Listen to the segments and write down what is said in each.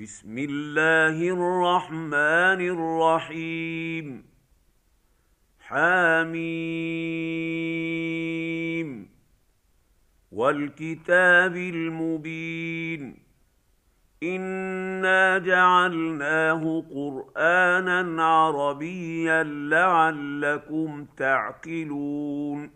بسم الله الرحمن الرحيم. حميم. والكتاب المبين. إنا جعلناه قرآنا عربيا لعلكم تعقلون.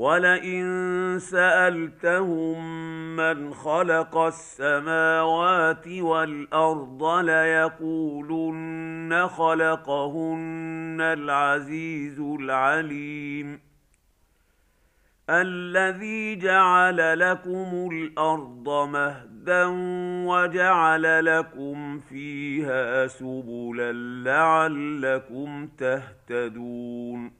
ولئن سالتهم من خلق السماوات والارض ليقولن خلقهن العزيز العليم الذي جعل لكم الأرض مهدا وجعل لكم فيها سبلا لعلكم تهتدون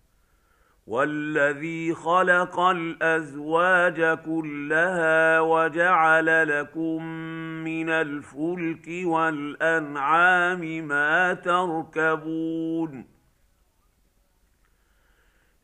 والذي خلق الازواج كلها وجعل لكم من الفلك والانعام ما تركبون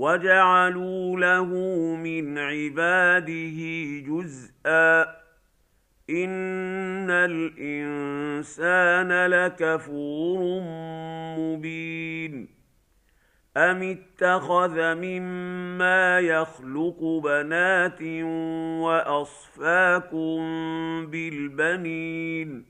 وجعلوا له من عباده جزءا. ان الانسان لكفور مبين. أم اتخذ مما يخلق بنات وأصفاكم بالبنين.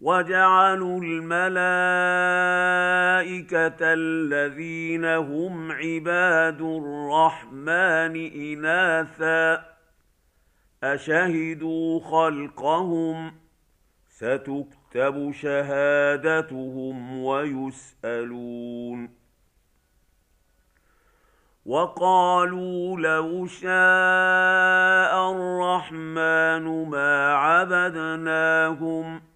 وجعلوا الملائكة الذين هم عباد الرحمن إناثا أشهدوا خلقهم ستكتب شهادتهم ويسألون وقالوا لو شاء الرحمن ما عبدناهم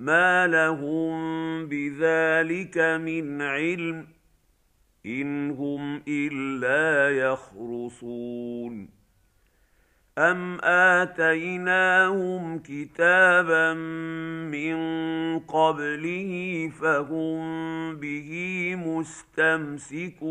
ما لهم بذلك من علم ان هم الا يخرصون ام اتيناهم كتابا من قبله فهم به مستمسكون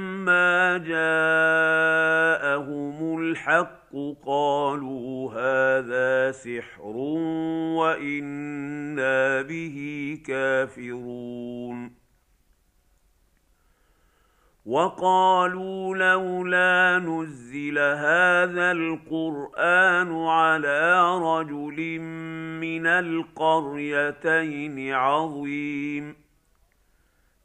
جاءهم الحق قالوا هذا سحر وأنا به كافرون وقالوا لولا نزل هذا القران على رجل من القريتين عظيم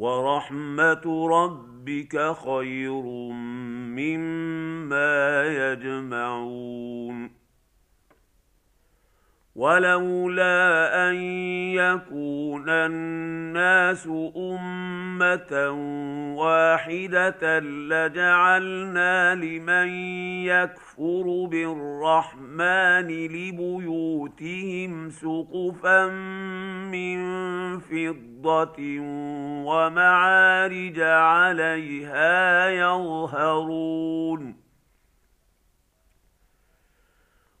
ورحمة ربك خير مما يجمعون ولولا أن يكون الناس أمة واحدة لجعلنا لمن يكفر بالرحمن لبيوتهم سقفا من فضة ومعارج عليها يظهرون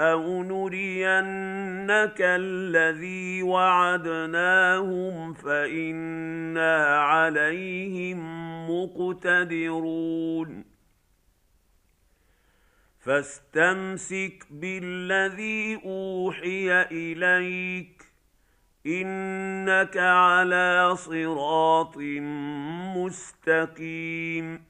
أو نرينك الذي وعدناهم فانا عليهم مقتدرون فاستمسك بالذي اوحي اليك انك على صراط مستقيم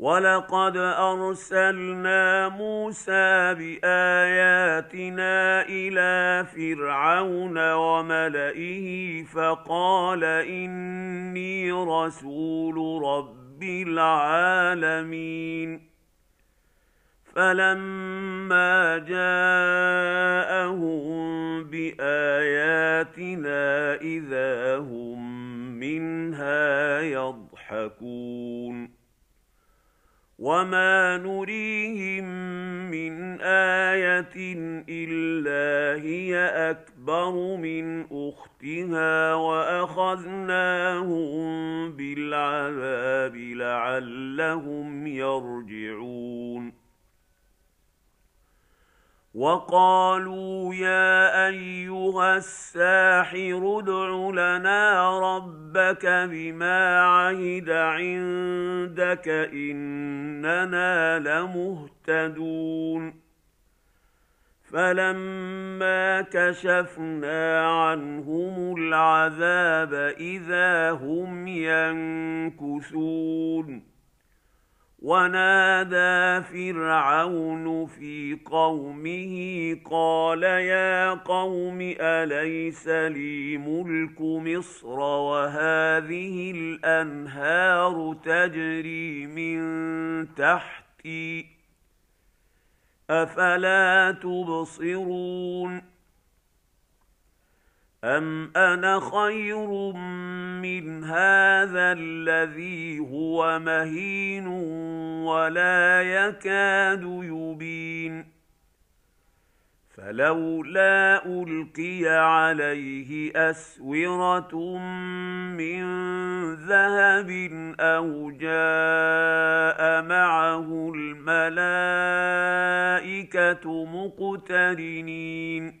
ولقد ارسلنا موسى باياتنا إلى فرعون وملئه فقال اني رسول رب العالمين فلما جاءهم باياتنا اذا هم منها وما نريهم من إيه الا هي اكبر من اختها واخذناهم بالعذاب لعلهم يرجعون وقالوا يا ايها الساحر ادع لنا ربك بما عهد عندك إننا لمهتدون. فلما كشفنا عنهم العذاب إذا هم ينكثون. ونادى فرعون في قومه قال يا قوم أليس لي ملك مصر وهذه الأنهار تجري من تحتي أفلا تبصرون أم أنا خير من هذا الذي هو مهين ولا يكاد يبين فلولا ألقي عليه أسورة من ذهب أو جاء معه الملائكة مقترنين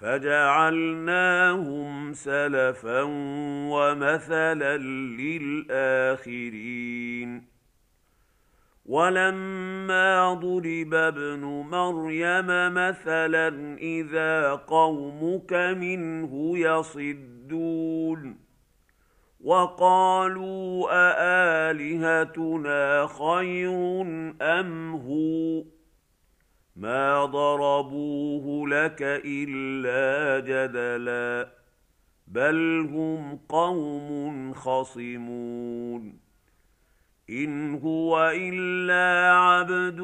فجعلناهم سلفا ومثلا للآخرين. ولما ضرب ابن مريم مثلا إذا قومك منه يصدون. وقالوا أآلهتنا خير أم هو؟ ما ضربوه لك الا جدلا بل هم قوم خصمون ان هو الا عبد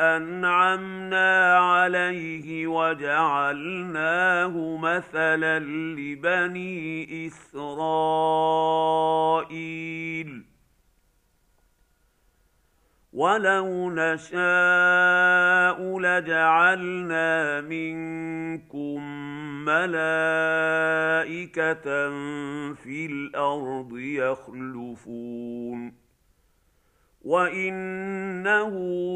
انعمنا عليه وجعلناه مثلا لبني اسرائيل ولو نشاء لجعلنا منكم ملائكه في الأرض يخلفون وانه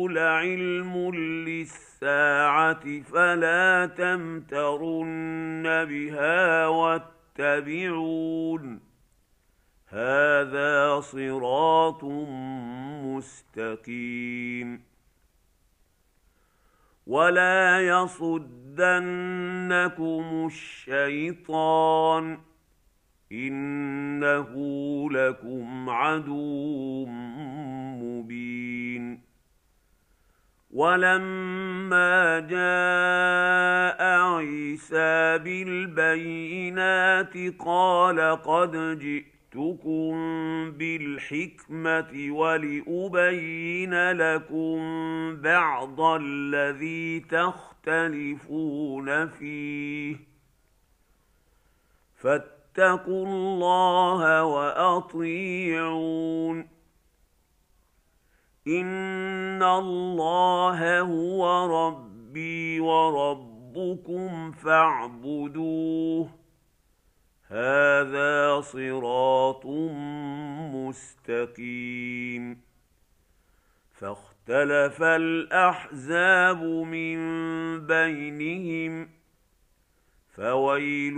لعلم للساعه فلا تمترن بها واتبعون هذا صراط مستقيم. ولا يصدنكم الشيطان إنه لكم عدو مبين. ولما جاء عيسى بالبينات قال قد جئت جئتكم بالحكمة ولأبين لكم بعض الذي تختلفون فيه. فاتقوا الله وأطيعون. إن الله هو ربي وربكم فاعبدوه. هذا صراط مستقيم. فاختلف الأحزاب من بينهم فويل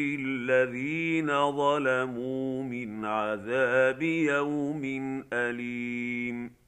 للذين ظلموا من عذاب يوم أليم.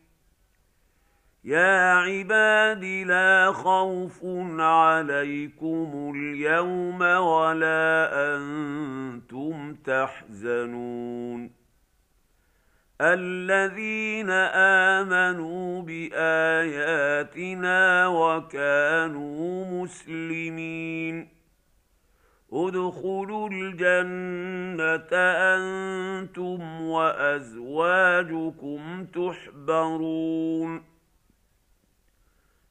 يا عباد لا خوف عليكم اليوم ولا أنتم تحزنون. الذين امنوا باياتنا وكانوا مسلمين. ادخلوا الجنه أنتم وازواجكم تحبرون.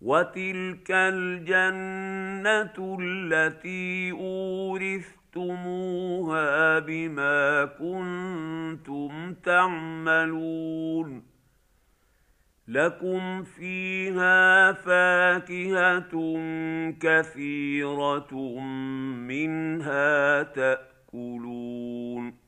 وتلك الجنه التي اورثتموها بما كنتم تعملون لكم فيها فاكهه كثيره منها تاكلون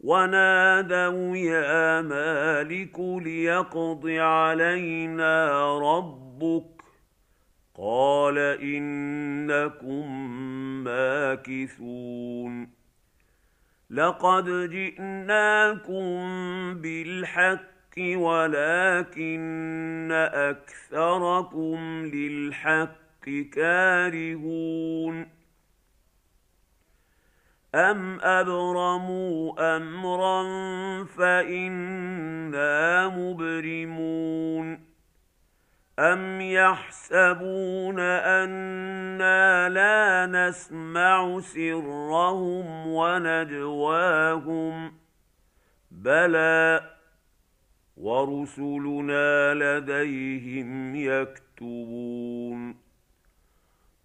ونادوا يا مالك ليقض علينا ربك قال إنكم ماكثون لقد جئناكم بالحق ولكن أكثركم للحق كارهون أم أبرموا أمرا فإنا مبرمون أم يحسبون أنا لا نسمع سرهم ونجواهم بلى ورسلنا لديهم يكتبون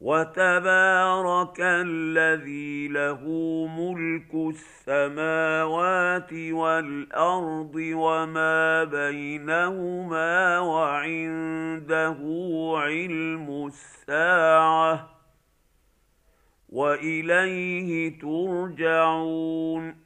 وتبارك الذي له ملك السماوات والأرض وما بينهما وعنده علم الساعة وإليه ترجعون